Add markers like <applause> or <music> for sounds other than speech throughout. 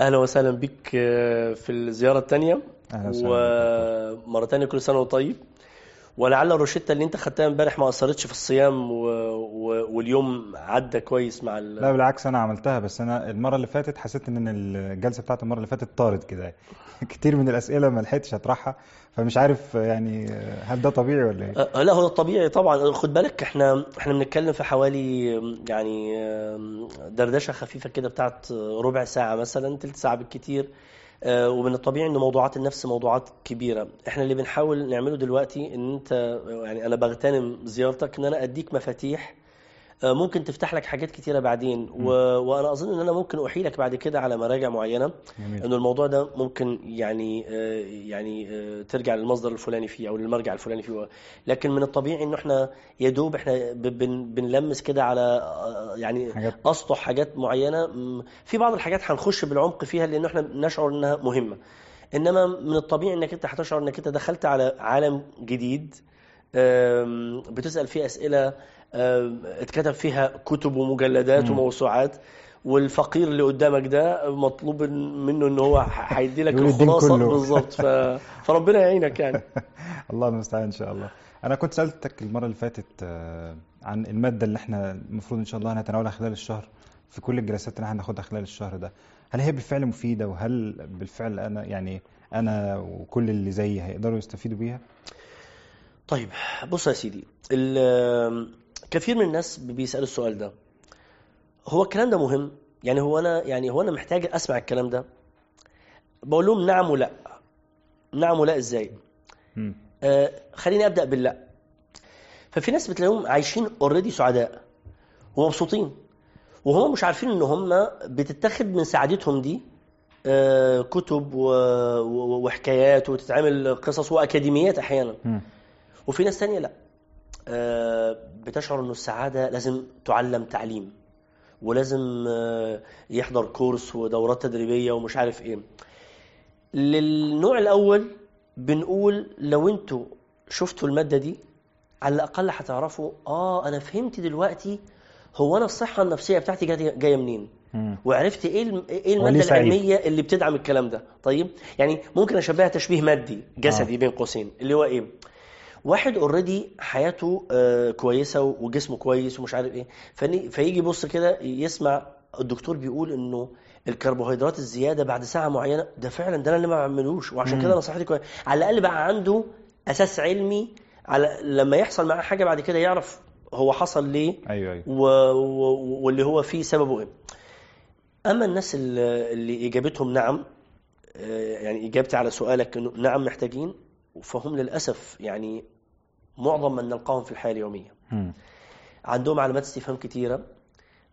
أهلا وسهلا بك آه، في الزيارة الثانية. ومرة ثانية كل سنة وأنت طيب ولعل الروشته اللي انت خدتها امبارح ما أثرتش في الصيام و... و... واليوم عدى كويس مع ال... لا بالعكس أنا عملتها بس أنا المرة اللي فاتت حسيت إن الجلسة بتاعت المرة اللي فاتت طارت كده. <laughs> كتير من الأسئلة ما لحقتش أطرحها فمش عارف يعني هل ده طبيعي ولا إيه؟ آه، لا هو الطبيعي طبعا. خد بالك إحنا إحنا بنتكلم في حوالي يعني دردشة خفيفة كده بتاعت ربع ساعة مثلا تلت ساعة بالكتير. ومن الطبيعي ان موضوعات النفس موضوعات كبيرة. إحنا اللي بنحاول نعمله دلوقتي إن أنت يعني أنا بغتنم زيارتك إن أنا أديك مفاتيح آه، ممكن تفتح لك حاجات كتيرة بعدين. و... وأنا أظن إن أنا ممكن احيلك بعد كده على مراجع معينة إنه الموضوع ده ممكن يعني آه، يعني آه، ترجع للمصدر الفلاني فيه أو للمرجع الفلاني فيه. لكن من الطبيعي إنه إحنا يا دوب إحنا بن بنلمس كده على آه، يعني حاجات. أسطح حاجات معينة. في بعض الحاجات هنخش بالعمق فيها لأن إحنا نشعر إنها مهمة. إنما من الطبيعي إنك أنت هتشعر إنك أنت دخلت على عالم جديد بتسأل فيه أسئلة اتكتب فيها كتب ومجلدات مم. وموسوعات. والفقير اللي قدامك ده مطلوب منه إن هو هيدي لك الخلاصة. بالظبط ف... <laughs> فربنا يعينك يعني. <laughs> الله المستعان إن شاء الله. أنا كنت سألتك المرة اللي فاتت آه، عن المادة اللي إحنا المفروض إن شاء الله هنتناولها خلال الشهر. في كل الجلسات اللي إحنا هناخدها خلال الشهر ده. هل هي بالفعل مفيدة؟ وهل بالفعل أنا يعني أنا وكل اللي زيي هيقدروا يستفيدوا بيها؟ طيب بص يا سيدي. كثير من الناس بيسألوا السؤال ده. هو الكلام ده مهم؟ يعني هو أنا يعني هو أنا محتاج أسمع الكلام ده؟ بقول لهم نعم ولا نعم ولا إزاي. آه خليني أبدأ باللا. ففي ناس بتلاقيهم عايشين اوريدي سعداء ومبسوطين وهم مش عارفين إن هم بتتاخد من سعادتهم دي آه كتب و... و... وحكايات وتتعمل قصص وأكاديميات أحيانا. وفي ناس تانية لأ. بتشعر إنه السعادة لازم تعلم تعليم ولازم آه، يحضر كورس ودورات تدريبية ومش عارف إيه. للنوع الأول بنقول لو أنتوا شفتوا المادة دي على الأقل هتعرفوا آه أنا فهمت دلوقتي هو أنا الصحة النفسية بتاعتي جاية منين. وعرفت إيه إيه المادة؟ العلمية اللي بتدعم الكلام ده؟ طيب يعني ممكن أشبهها تشبيه مادي جسدي بين قوسين اللي هو إيه؟ واحد اوريدي حياته آه كويسة وجسمه كويس ومش عارف إيه. فيجي يبص كده يسمع الدكتور بيقول إنه الكربوهيدرات الزيادة بعد ساعة معينة ده فعلا ده أنا اللي ما بعملوش وعشان. كده أنا صحتي كويسه على الأقل بقى عنده أساس علمي على لما يحصل معاه حاجة بعد كده يعرف هو حصل ليه أيوه أيوه. و... و... واللي هو فيه سببه إيه. أما الناس اللي, اللي إجابتهم نعم آه، يعني إجابتي على سؤالك إنه نعم محتاجين فهم للأسف يعني معظم من نلقاهم في الحياة اليومية مم. عندهم علامات استفهام كتيرة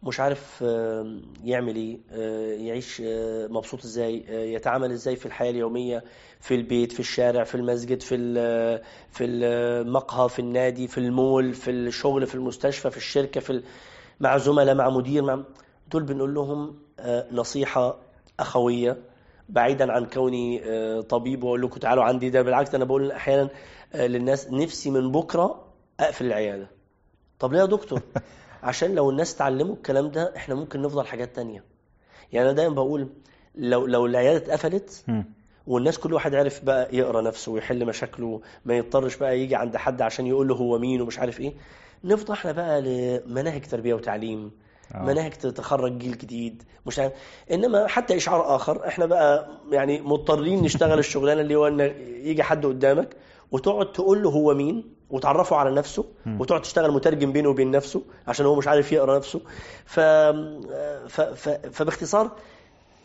مش عارف يعمل إيه آه، يعيش آه، مبسوط إزاي آه، يتعامل إزاي في الحياة اليومية في البيت في الشارع في المسجد في في المقهى في النادي في المول في الشغل في المستشفى في الشركة في مع زملاء مع مدير مع دول بنقول لهم نصيحة أخوية بعيدا عن كوني آه، طبيب وأقول لكم تعالوا عندي ده. بالعكس أنا بقول أحيانا آه، للناس نفسي من بكرة أقفل العيادة. طب ليه يا دكتور؟ <laughs> عشان لو الناس اتعلموا الكلام ده إحنا ممكن نفضل حاجات تانية. يعني أنا دايما بقول لو لو العيادة اتقفلت. والناس كل واحد عرف بقى يقرأ نفسه ويحل مشاكله ما يضطرش بقى يجي عند حد عشان يقول له هو مين ومش عارف إيه نفضى إحنا بقى لمناهج تربية وتعليم آه. مناهج تخرج جيل جديد مش عارف إنما حتى إشعار آخر إحنا بقى يعني مضطرين نشتغل الشغلانة اللي هو إن يجي حد قدامك وتقعد تقول له هو مين وتعرفه على نفسه. وتقعد تشتغل مترجم بينه وبين نفسه عشان هو مش عارف يقرأ نفسه ف... ف... ف... فباختصار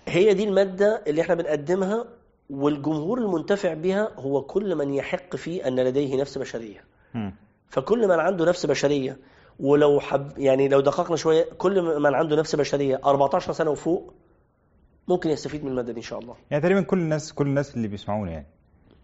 هي دي المادة اللي إحنا بنقدمها والجمهور المنتفع بها هو كل من يحق فيه أن لديه نفس بشرية مم. فكل من عنده نفس بشرية ولو حب يعني لو دققنا شوية كل من عنده نفس بشرية 14 سنة وفوق ممكن يستفيد من المادة دي إن شاء الله. يعني تقريبا كل الناس كل الناس اللي بيسمعونا يعني.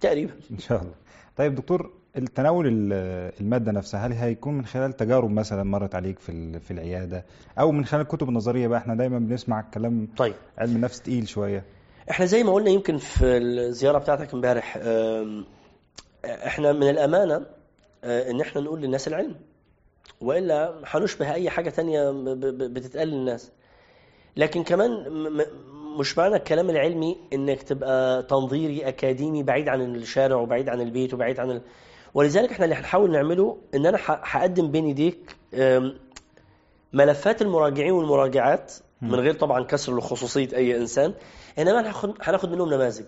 تقريبا. إن شاء الله. طيب دكتور التناول ال- المادة نفسها هل هيكون من خلال تجارب مثلا مرت عليك في في العيادة؟ أو من خلال الكتب النظرية بقى إحنا دايما بنسمع كلام طيب. علم النفس تقيل شوية. إحنا زي ما قلنا يمكن في الزيارة بتاعتك امبارح إحنا من الأمانة آه، إن إحنا نقول للناس العلم. وإلا هنشبه أي حاجة تانية بتتقال للناس. لكن كمان مش معنى الكلام العلمي إنك تبقى تنظيري أكاديمي بعيد عن الشارع وبعيد عن البيت وبعيد عن ال... ولذلك إحنا اللي هنحاول نعمله إن أنا هقدم بين إيديك ملفات المراجعين والمراجعات من غير طبعا كسر لخصوصية أي إنسان إنما هناخد هناخد منهم نماذج.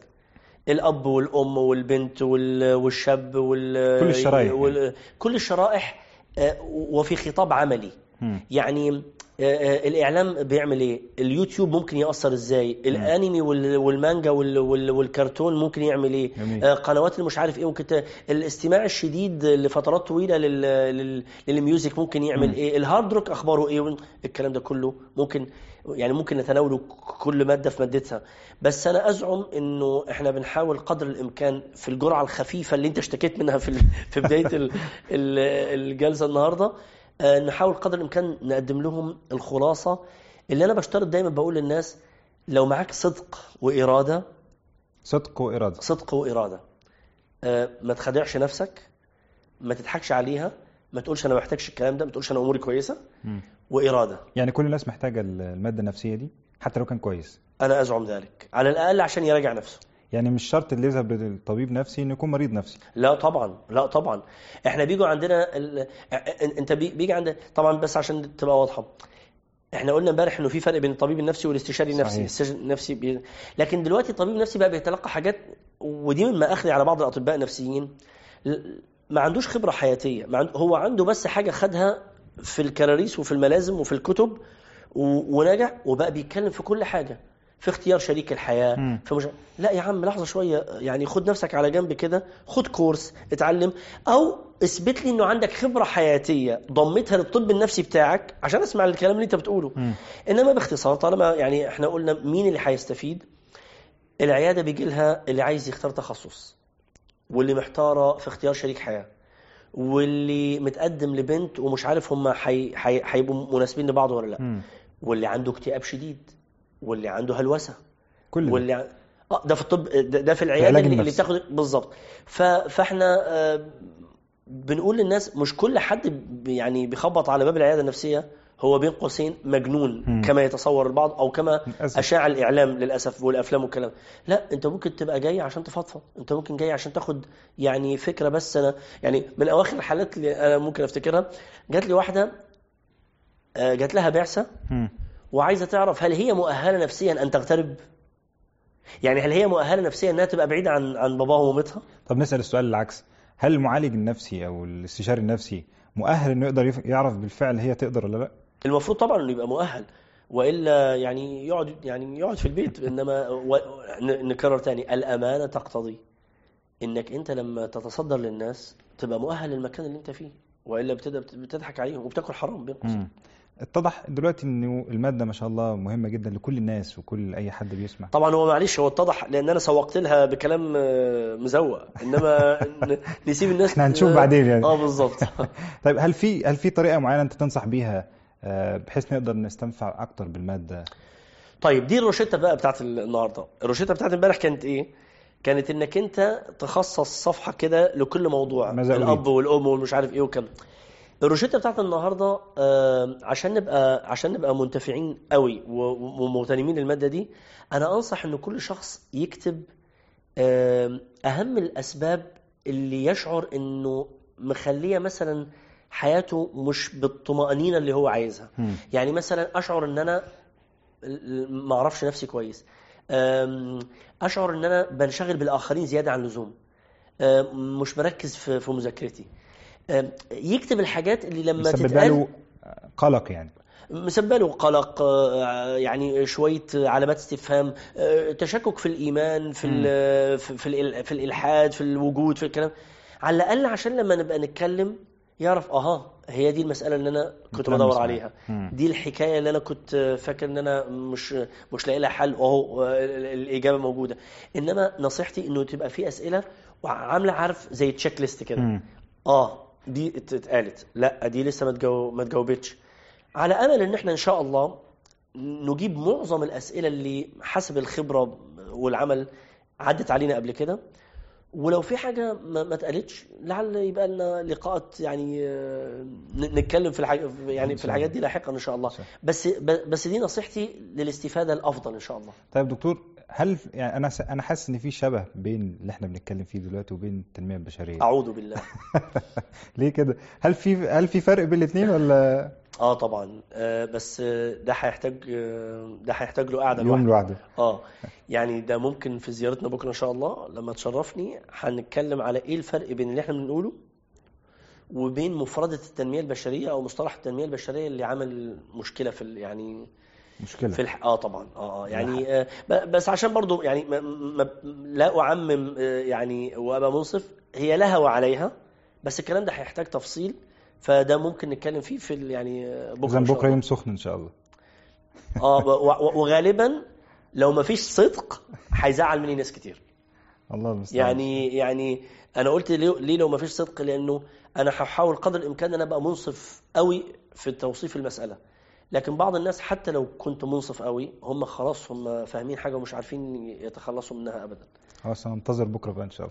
الأب والأم والبنت وال- والشاب وال كل الشرايح وال... كل الشرائح وفي خطاب عملي. يعني آه، آه، الإعلام بيعمل إيه؟ اليوتيوب ممكن يأثر إزاي؟ الأنمي وال- والمانجا وال- وال- والكرتون ممكن يعمل إيه؟ جميل. آه، قنوات اللي مش عارف إيه ممكن ت- الاستماع الشديد لفترات طويلة لل... لل... لل music ممكن يعمل مم. إيه؟ ال hard rock أخباره إيه؟ الكلام ده كله ممكن يعني ممكن نتناوله كل مادة في مادتها بس أنا أزعم إنه إحنا بنحاول قدر الإمكان في الجرعة الخفيفة اللي أنت اشتكيت منها في. <laughs> في بداية ال... ال- الجلسة النهارده آه، نحاول قدر الإمكان نقدم لهم الخلاصة اللي أنا بشترط دايما بقول للناس لو معاك صدق وإرادة صدق وإرادة صدق وإرادة آه، ما تخدعش نفسك ما تضحكش عليها ما تقولش أنا ما محتاجش الكلام ده ما تقولش أنا أموري كويسة مم. وإرادة. يعني كل الناس محتاجة المادة النفسية دي حتى لو كان كويس. أنا أزعم ذلك. على الأقل عشان يراجع نفسه. يعني مش شرط اللي يذهب للطبيب نفسي إنه يكون مريض نفسي. لا طبعا لا طبعا. إحنا بيجوا عندنا ال... أنت بي- بيجي عند طبعا بس عشان تبقى واضحة. إحنا قلنا امبارح إنه في فرق بين الطبيب النفسي والاستشاري النفسي صحيح. الاستشاري النفسي بي... لكن دلوقتي الطبيب النفسي بقى بيتلقى حاجات ودي من مآخذي على بعض الأطباء النفسيين ما عندوش خبرة حياتية. ما عند... هو عنده بس حاجة خدها في الكراريس وفي الملازم وفي الكتب. ونجح وبقى بيتكلم في كل حاجة في اختيار شريك الحياة مم. في مش... لا يا عم لحظة شوية يعني خد نفسك على جنب كده خد كورس اتعلم أو اثبت لي إنه عندك خبرة حياتية ضمتها للطب النفسي بتاعك عشان أسمع الكلام اللي أنت بتقوله مم. إنما باختصار طالما يعني إحنا قلنا مين اللي هيستفيد العيادة بيجي لها اللي عايز يختار تخصص واللي محتارة في اختيار شريك حياة واللي متقدم لبنت ومش عارف هم حي... حي... هيبقوا مناسبين لبعض ولا لأ مم. واللي عنده اكتئاب شديد واللي عنده هلوسة كل. واللي ع- آه ده في الطب ده, ده في العيادة اللي, اللي. بتاخد بالظبط ف... فاحنا آه، بنقول للناس مش كل حد يعني بيخبط على باب العيادة النفسية هو بين قوسين مجنون مم. كما يتصور البعض أو كما للأسف. أشاع الإعلام للأسف والأفلام والكلام. لا أنت ممكن تبقى جاي عشان تفضفض. أنت ممكن جاي عشان تاخد يعني فكرة بس. أنا يعني من أواخر الحالات اللي أنا ممكن أفتكرها جات لي واحدة آه، جات لها بعثة. وعايزة تعرف هل هي مؤهلة نفسيا أن تغترب؟ يعني هل هي مؤهلة نفسيا إنها تبقى بعيدة عن عن باباها ومامتها؟ طب نسأل السؤال العكس. هل المعالج النفسي أو الاستشاري النفسي مؤهل إنه يقدر يعرف بالفعل هي تقدر ولا لأ؟ المفروض طبعا إنه يبقى مؤهل وإلا يعني يقعد يعني يقعد في البيت. إنما و... نكرر تاني الأمانة تقتضي إنك أنت لما تتصدر للناس تبقى مؤهل للمكان اللي أنت فيه وإلا بتضحك عليهم وبتاكل حرام بين قوسين. اتضح دلوقتي إنه المادة ما شاء الله مهمة جدا لكل الناس وكل أي حد بيسمع. طبعا هو معلش هو اتضح لأن أنا سوقت لها بكلام آه، مزوق. إنما نسيب الناس <laughs> إحنا هنشوف بعدين يعني. آه بالظبط <laughs> طيب هل في هل في طريقة معينة أنت تنصح بيها بحيث نقدر نستنفع أكتر بالمادة. طيب دي الروشتة بقى بتاعت النهارده. الروشتة بتاعت امبارح كانت إيه؟ كانت إنك أنت تخصص صفحة كده لكل موضوع؟ الأب والأم والمش عارف إيه وكم الروشتة بتاعت النهارده آه، عشان نبقى عشان نبقى منتفعين قوي ومغتنمين للماده دي أنا أنصح إن كل شخص يكتب آه، أهم الأسباب اللي يشعر إنه مخليه مثلا حياته مش بالطمأنينة اللي هو عايزها. يعني مثلا أشعر إن أنا ما أعرفش نفسي كويس. أم، أشعر إن أنا بنشغل بالآخرين زيادة عن اللزوم. مش مركز في في مذاكرتي. يكتب الحاجات اللي لما تتقال له قلق يعني. مسبب له قلق آه، يعني شوية علامات استفهام آه، تشكك في الإيمان في ال- في في الإل- في الإلحاد في الوجود في الكلام. على الأقل عشان لما نبقى نتكلم يعرف أها هي دي المسألة اللي أنا كنت بدور. عليها. دي الحكاية اللي أنا كنت فاكر إن أنا مش مش لاقي لها حل اهو الإجابة موجودة إنما نصيحتي إنه تبقى في أسئلة وعاملة عارف زي تشيك ليست كده مم. آه دي ات- اتقالت لا دي لسه ما تجاو- ما تجاوبتش على أمل إن إحنا إن شاء الله نجيب معظم الأسئلة اللي حسب الخبرة والعمل عدت علينا قبل كده ولو في حاجة ما ما اتقالتش لعل يبقى لنا لقاءات يعني آه، نتكلم في الحاجة يعني في الحاجات. دي لاحقا إن شاء الله بس بس دي نصيحتي للاستفادة الأفضل إن شاء الله طيب دكتور هل يعني أنا س- أنا حاسس إن في شبه بين اللي إحنا بنتكلم فيه دلوقتي وبين التنمية البشرية. أعوذ بالله. <laughs> ليه كده؟ هل في هل في فرق بين الاثنين ولا؟ آه طبعا. آه بس ده هيحتاج ده هيحتاج له قعدة يوم لوحده. آه يعني ده ممكن في زيارتنا بكرة إن شاء الله. لما تشرفني هنتكلم على إيه الفرق بين اللي إحنا بنقوله وبين مفردة التنمية البشرية أو مصطلح التنمية البشرية اللي عمل مشكلة في يعني مشكلة. في الح... آه طبعا. آه آه يعني آه بس عشان برضو يعني ما ما لا أعمم آه يعني وأبقى منصف هي لها وعليها بس الكلام ده هيحتاج تفصيل فده ممكن نتكلم فيه في يعني آه، بكرة بكرة. يوم سخن إن شاء الله. آه وغالبا لو ما فيش صدق هيزعل مني ناس كتير. الله المستعان. يعني يعني أنا قلت ليه, ليه لو ما فيش صدق؟ لأنه أنا هحاول قدر الإمكان إن أنا أبقى منصف قوي في توصيف المسألة. لكن بعض الناس حتى لو كنت منصف قوي هم خلاص هم فاهمين حاجة ومش عارفين يتخلصوا منها ابدا. خلاص هننتظر بكرة بقى إن شاء الله.